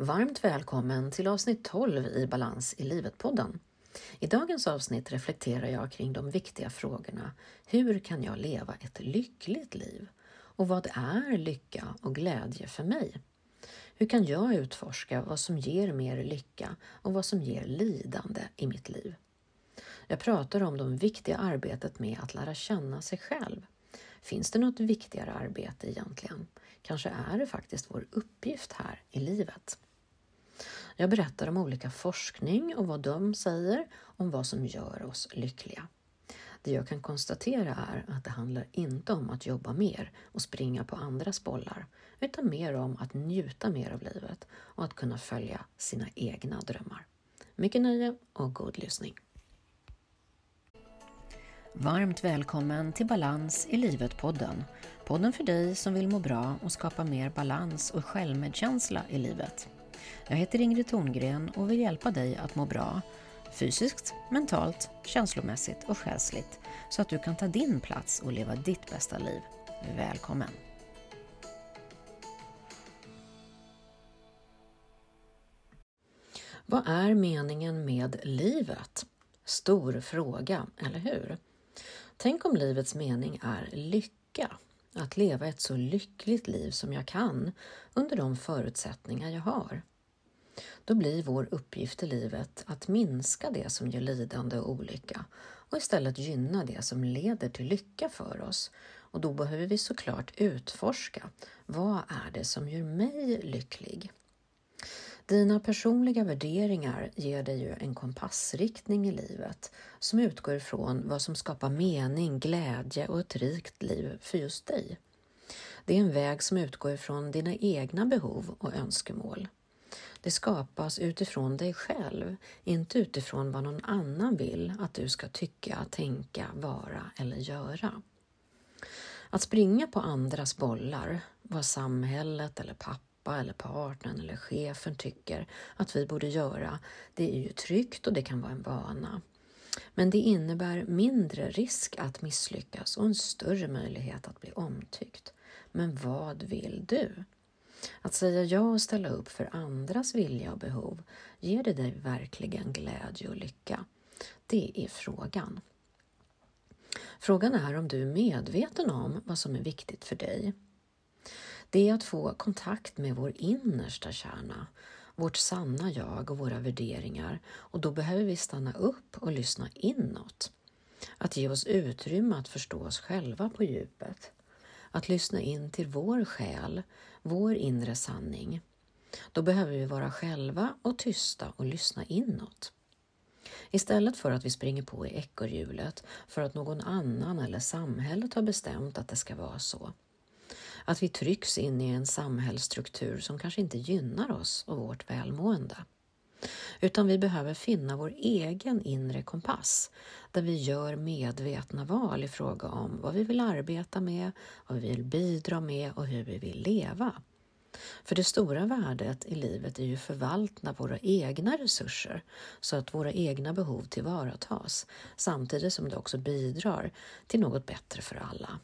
Varmt välkommen till avsnitt 12 i Balans i livet-podden. I dagens avsnitt reflekterar jag kring de viktiga frågorna Hur kan jag leva ett lyckligt liv? Och vad är lycka och glädje för mig? Hur kan jag utforska vad som ger mer lycka och vad som ger lidande i mitt liv? Jag pratar om det viktiga arbetet med att lära känna sig själv. Finns det något viktigare arbete egentligen? Kanske är det faktiskt vår uppgift här i livet. Jag berättar om olika forskning och vad de säger om vad som gör oss lyckliga. Det jag kan konstatera är att det handlar inte om att jobba mer och springa på andras bollar, utan mer om att njuta mer av livet och att kunna följa sina egna drömmar. Mycket nöje och god lyssning! Varmt välkommen till Balans i livet-podden. Podden för dig som vill må bra och skapa mer balans och självmedkänsla i livet. Jag heter Ingrid Thorngren och vill hjälpa dig att må bra fysiskt, mentalt, känslomässigt och själsligt så att du kan ta din plats och leva ditt bästa liv. Välkommen! Vad är meningen med livet? Stor fråga, eller hur? Tänk om livets mening är lycka, att leva ett så lyckligt liv som jag kan under de förutsättningar jag har. Då blir vår uppgift i livet att minska det som ger lidande och olycka och istället gynna det som leder till lycka för oss. Och då behöver vi såklart utforska vad är det som gör mig lycklig? Dina personliga värderingar ger dig ju en kompassriktning i livet som utgår ifrån vad som skapar mening, glädje och ett rikt liv för just dig. Det är en väg som utgår ifrån dina egna behov och önskemål. Det skapas utifrån dig själv, inte utifrån vad någon annan vill att du ska tycka, tänka, vara eller göra. Att springa på andras bollar, vad samhället eller pappa eller partnern eller chefen tycker att vi borde göra, det är ju tryggt och det kan vara en vana. Men det innebär mindre risk att misslyckas och en större möjlighet att bli omtyckt. Men vad vill du? Att säga ja och ställa upp för andras vilja och behov, ger det dig verkligen glädje och lycka? Det är frågan. Frågan är om du är medveten om vad som är viktigt för dig. Det är att få kontakt med vår innersta kärna, vårt sanna jag och våra värderingar och då behöver vi stanna upp och lyssna inåt. Att ge oss utrymme att förstå oss själva på djupet. Att lyssna in till vår själ, vår inre sanning. Då behöver vi vara själva och tysta och lyssna inåt. Istället för att vi springer på i ekorrhjulet för att någon annan eller samhället har bestämt att det ska vara så. Att vi trycks in i en samhällsstruktur som kanske inte gynnar oss och vårt välmående. Utan vi behöver finna vår egen inre kompass där vi gör medvetna val i fråga om vad vi vill arbeta med, vad vi vill bidra med och hur vi vill leva. För det stora värdet i livet är ju förvaltna våra egna resurser så att våra egna behov tillvaratas samtidigt som det också bidrar till något bättre för alla.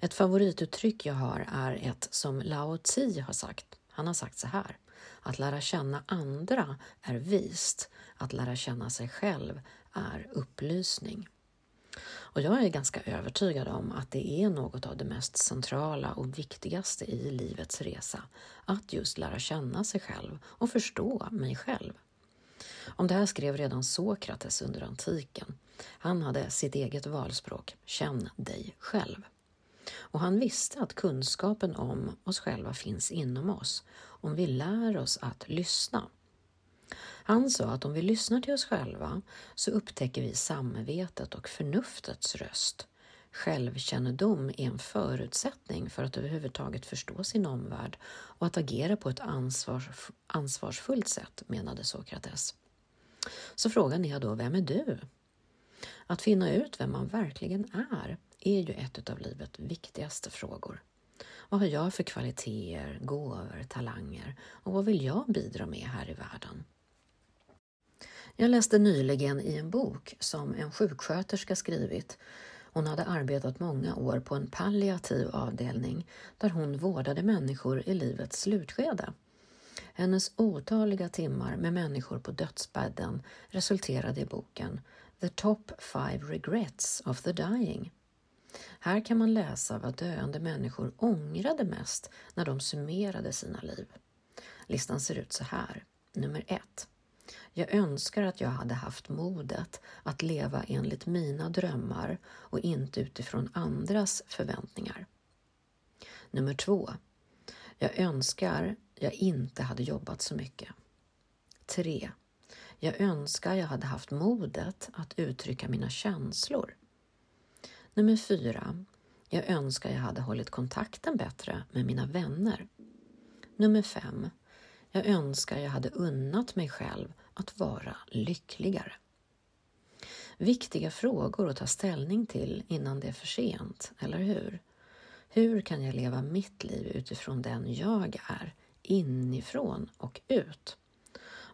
Ett favorituttryck jag har är ett som Lao Tzu har sagt. Han har sagt så här. Att lära känna andra är vist, att lära känna sig själv är upplysning. Och jag är ganska övertygad om att det är något av det mest centrala och viktigaste i livets resa, att just lära känna sig själv och förstå mig själv. Om det här skrev redan Sokrates under antiken. Han hade sitt eget valspråk, känn dig själv. Och han visste att kunskapen om oss själva finns inom oss, om vi lär oss att lyssna. Han sa att om vi lyssnar till oss själva så upptäcker vi samvetet och förnuftets röst. Självkännedom är en förutsättning för att överhuvudtaget förstå sin omvärld och att agera på ett ansvars, ansvarsfullt sätt, menade Sokrates. Så frågan är då, vem är du? Att finna ut vem man verkligen är är ju ett av livets viktigaste frågor. Vad har jag för kvaliteter, gåvor, talanger och vad vill jag bidra med här i världen? Jag läste nyligen i en bok som en sjuksköterska skrivit. Hon hade arbetat många år på en palliativ avdelning där hon vårdade människor i livets slutskede. Hennes otaliga timmar med människor på dödsbädden resulterade i boken The Top Five Regrets of the Dying. Här kan man läsa vad döende människor ångrade mest när de summerade sina liv. Listan ser ut så här. Nummer 1. Jag önskar att jag hade haft modet att leva enligt mina drömmar och inte utifrån andras förväntningar. Nummer 2. Jag önskar jag inte hade jobbat så mycket. 3. Jag önskar jag hade haft modet att uttrycka mina känslor. Nummer 4. Jag önskar jag hade hållit kontakten bättre med mina vänner. Nummer 5. Jag önskar jag hade unnat mig själv att vara lyckligare. Viktiga frågor att ta ställning till innan det är för sent, eller hur? Hur kan jag leva mitt liv utifrån den jag är, inifrån och ut?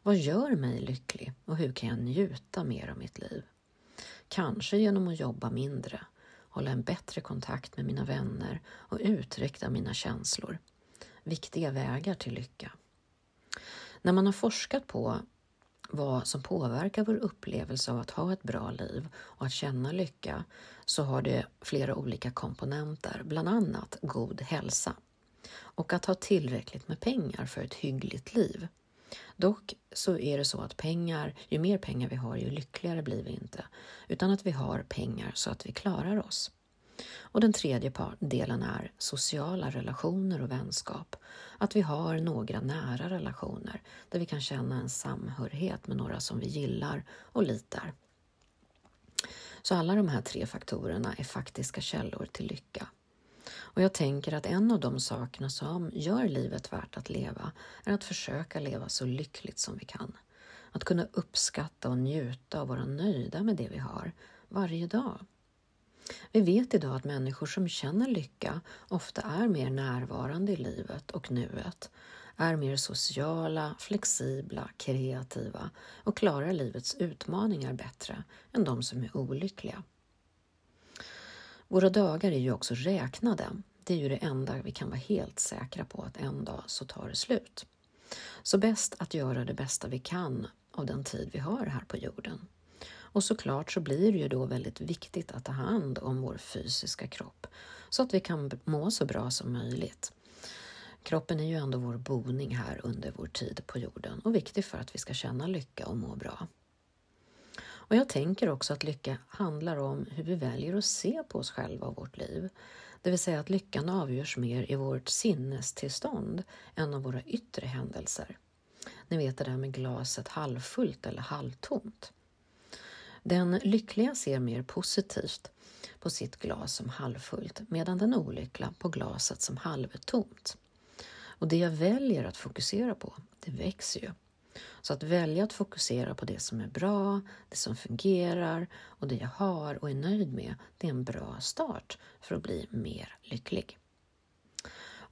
Vad gör mig lycklig och hur kan jag njuta mer av mitt liv? Kanske genom att jobba mindre, hålla en bättre kontakt med mina vänner och uttrycka mina känslor. Viktiga vägar till lycka. När man har forskat på vad som påverkar vår upplevelse av att ha ett bra liv och att känna lycka så har det flera olika komponenter, bland annat god hälsa och att ha tillräckligt med pengar för ett hyggligt liv. Dock så är det så att pengar, ju mer pengar vi har, ju lyckligare blir vi inte, utan att vi har pengar så att vi klarar oss. Och den tredje delen är sociala relationer och vänskap. Att vi har några nära relationer där vi kan känna en samhörighet med några som vi gillar och litar. Så alla de här tre faktorerna är faktiska källor till lycka. Och jag tänker att en av de sakerna som gör livet värt att leva är att försöka leva så lyckligt som vi kan. Att kunna uppskatta och njuta och vara nöjda med det vi har varje dag. Vi vet idag att människor som känner lycka ofta är mer närvarande i livet och nuet, är mer sociala, flexibla, kreativa och klarar livets utmaningar bättre än de som är olyckliga. Våra dagar är ju också räknade. Det är ju det enda vi kan vara helt säkra på att en dag så tar det slut. Så bäst att göra det bästa vi kan av den tid vi har här på jorden. Och såklart så blir det ju då väldigt viktigt att ta hand om vår fysiska kropp så att vi kan må så bra som möjligt. Kroppen är ju ändå vår boning här under vår tid på jorden och viktig för att vi ska känna lycka och må bra. Och jag tänker också att lycka handlar om hur vi väljer att se på oss själva och vårt liv. Det vill säga att lyckan avgörs mer i vårt sinnestillstånd än av våra yttre händelser. Ni vet det där med glaset halvfullt eller halvtomt. Den lyckliga ser mer positivt på sitt glas som halvfullt medan den olyckliga på glaset som halvtomt. Och det jag väljer att fokusera på, det växer ju. Så att välja att fokusera på det som är bra, det som fungerar och det jag har och är nöjd med, det är en bra start för att bli mer lycklig.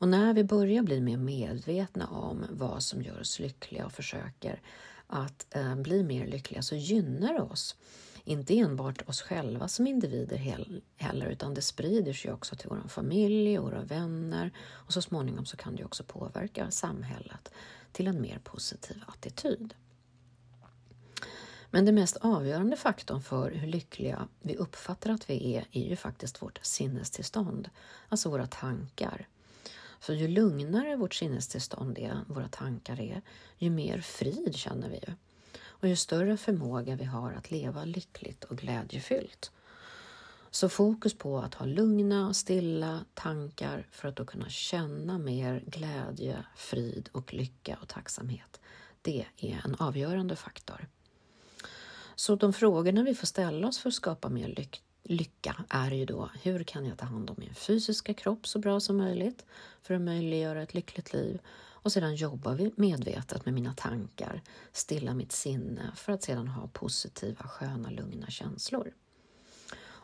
Och när vi börjar bli mer medvetna om vad som gör oss lyckliga och försöker att eh, bli mer lyckliga så gynnar det oss. Inte enbart oss själva som individer heller, utan det sprider sig också till vår familj våra vänner och så småningom så kan det också påverka samhället till en mer positiv attityd. Men den mest avgörande faktorn för hur lyckliga vi uppfattar att vi är, är ju faktiskt vårt sinnestillstånd, alltså våra tankar. Så ju lugnare vårt sinnestillstånd är, våra tankar är, ju mer frid känner vi ju. Och ju större förmåga vi har att leva lyckligt och glädjefyllt. Så fokus på att ha lugna och stilla tankar för att då kunna känna mer glädje, frid och lycka och tacksamhet. Det är en avgörande faktor. Så de frågorna vi får ställa oss för att skapa mer lyck lycka är ju då hur kan jag ta hand om min fysiska kropp så bra som möjligt för att möjliggöra ett lyckligt liv och sedan jobbar vi medvetet med mina tankar, stilla mitt sinne för att sedan ha positiva, sköna, lugna känslor.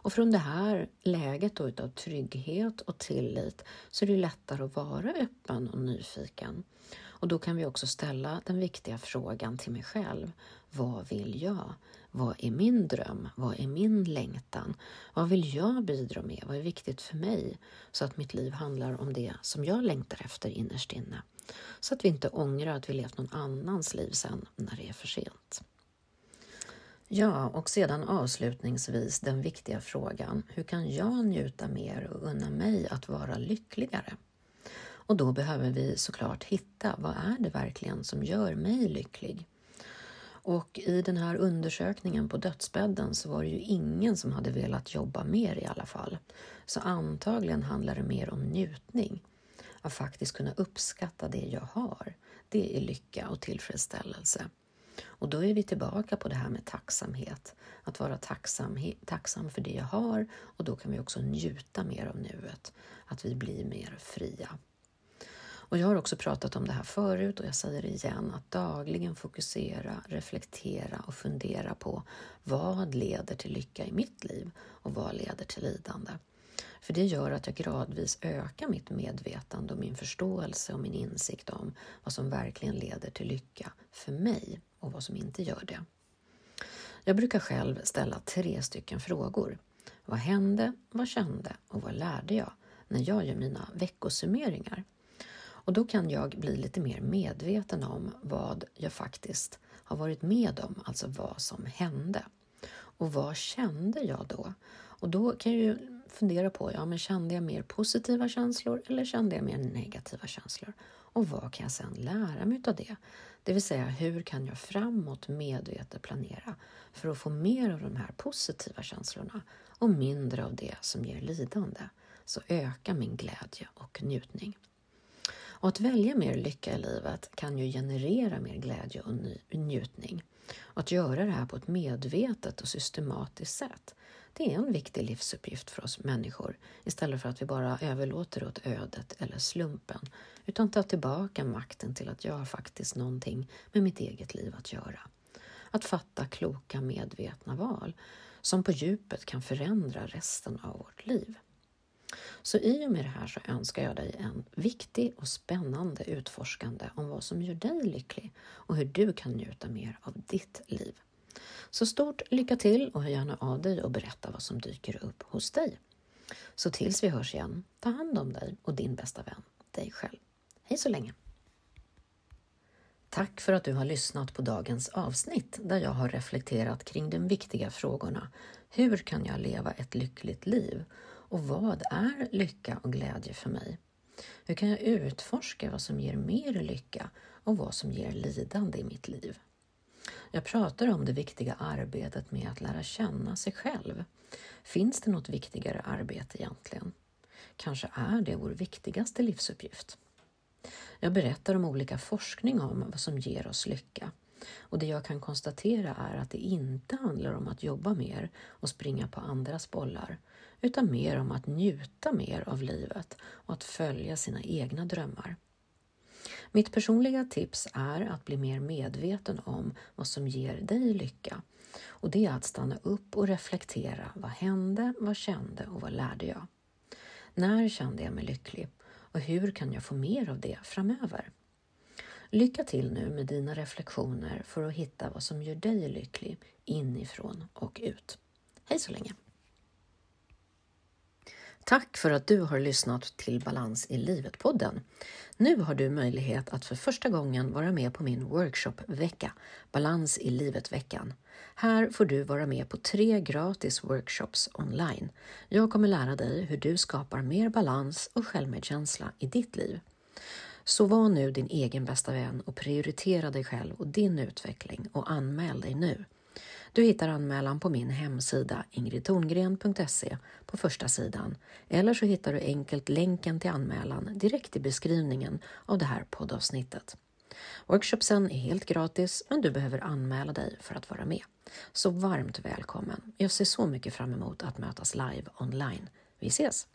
Och från det här läget då utav trygghet och tillit så är det lättare att vara öppen och nyfiken. Och då kan vi också ställa den viktiga frågan till mig själv. Vad vill jag? Vad är min dröm? Vad är min längtan? Vad vill jag bidra med? Vad är viktigt för mig? Så att mitt liv handlar om det som jag längtar efter innerst inne. Så att vi inte ångrar att vi levt någon annans liv sen när det är för sent. Ja, och sedan avslutningsvis den viktiga frågan, hur kan jag njuta mer och unna mig att vara lyckligare? Och då behöver vi såklart hitta, vad är det verkligen som gör mig lycklig? Och i den här undersökningen på dödsbädden så var det ju ingen som hade velat jobba mer i alla fall. Så antagligen handlar det mer om njutning. Att faktiskt kunna uppskatta det jag har. Det är lycka och tillfredsställelse. Och då är vi tillbaka på det här med tacksamhet. Att vara tacksam, tacksam för det jag har och då kan vi också njuta mer av nuet. Att vi blir mer fria. Och jag har också pratat om det här förut och jag säger det igen att dagligen fokusera, reflektera och fundera på vad leder till lycka i mitt liv och vad leder till lidande. För det gör att jag gradvis ökar mitt medvetande och min förståelse och min insikt om vad som verkligen leder till lycka för mig och vad som inte gör det. Jag brukar själv ställa tre stycken frågor. Vad hände, vad kände och vad lärde jag när jag gör mina veckosummeringar? Och då kan jag bli lite mer medveten om vad jag faktiskt har varit med om, alltså vad som hände. Och vad kände jag då? Och då kan jag ju fundera på, ja men kände jag mer positiva känslor eller kände jag mer negativa känslor? Och vad kan jag sedan lära mig av det? Det vill säga, hur kan jag framåt medvetet planera för att få mer av de här positiva känslorna och mindre av det som ger lidande? Så öka min glädje och njutning. Och att välja mer lycka i livet kan ju generera mer glädje och njutning. Och att göra det här på ett medvetet och systematiskt sätt, det är en viktig livsuppgift för oss människor istället för att vi bara överlåter åt ödet eller slumpen, utan ta tillbaka makten till att jag har faktiskt någonting med mitt eget liv att göra. Att fatta kloka medvetna val som på djupet kan förändra resten av vårt liv. Så i och med det här så önskar jag dig en viktig och spännande utforskande om vad som gör dig lycklig och hur du kan njuta mer av ditt liv. Så stort lycka till och hör gärna av dig och berätta vad som dyker upp hos dig. Så tills vi hörs igen, ta hand om dig och din bästa vän, dig själv. Hej så länge! Tack för att du har lyssnat på dagens avsnitt där jag har reflekterat kring de viktiga frågorna Hur kan jag leva ett lyckligt liv? Och vad är lycka och glädje för mig? Hur kan jag utforska vad som ger mer lycka och vad som ger lidande i mitt liv? Jag pratar om det viktiga arbetet med att lära känna sig själv. Finns det något viktigare arbete egentligen? Kanske är det vår viktigaste livsuppgift. Jag berättar om olika forskning om vad som ger oss lycka. Och det jag kan konstatera är att det inte handlar om att jobba mer och springa på andras bollar, utan mer om att njuta mer av livet och att följa sina egna drömmar. Mitt personliga tips är att bli mer medveten om vad som ger dig lycka. Och det är att stanna upp och reflektera. Vad hände? Vad kände? Och vad lärde jag? När kände jag mig lycklig? Och hur kan jag få mer av det framöver? Lycka till nu med dina reflektioner för att hitta vad som gör dig lycklig inifrån och ut. Hej så länge! Tack för att du har lyssnat till Balans i livet-podden. Nu har du möjlighet att för första gången vara med på min workshopvecka, Balans i livet-veckan. Här får du vara med på tre gratis workshops online. Jag kommer lära dig hur du skapar mer balans och självmedkänsla i ditt liv. Så var nu din egen bästa vän och prioritera dig själv och din utveckling och anmäl dig nu. Du hittar anmälan på min hemsida ingridtorngren.se på första sidan eller så hittar du enkelt länken till anmälan direkt i beskrivningen av det här poddavsnittet. Workshopsen är helt gratis men du behöver anmäla dig för att vara med. Så varmt välkommen! Jag ser så mycket fram emot att mötas live online. Vi ses!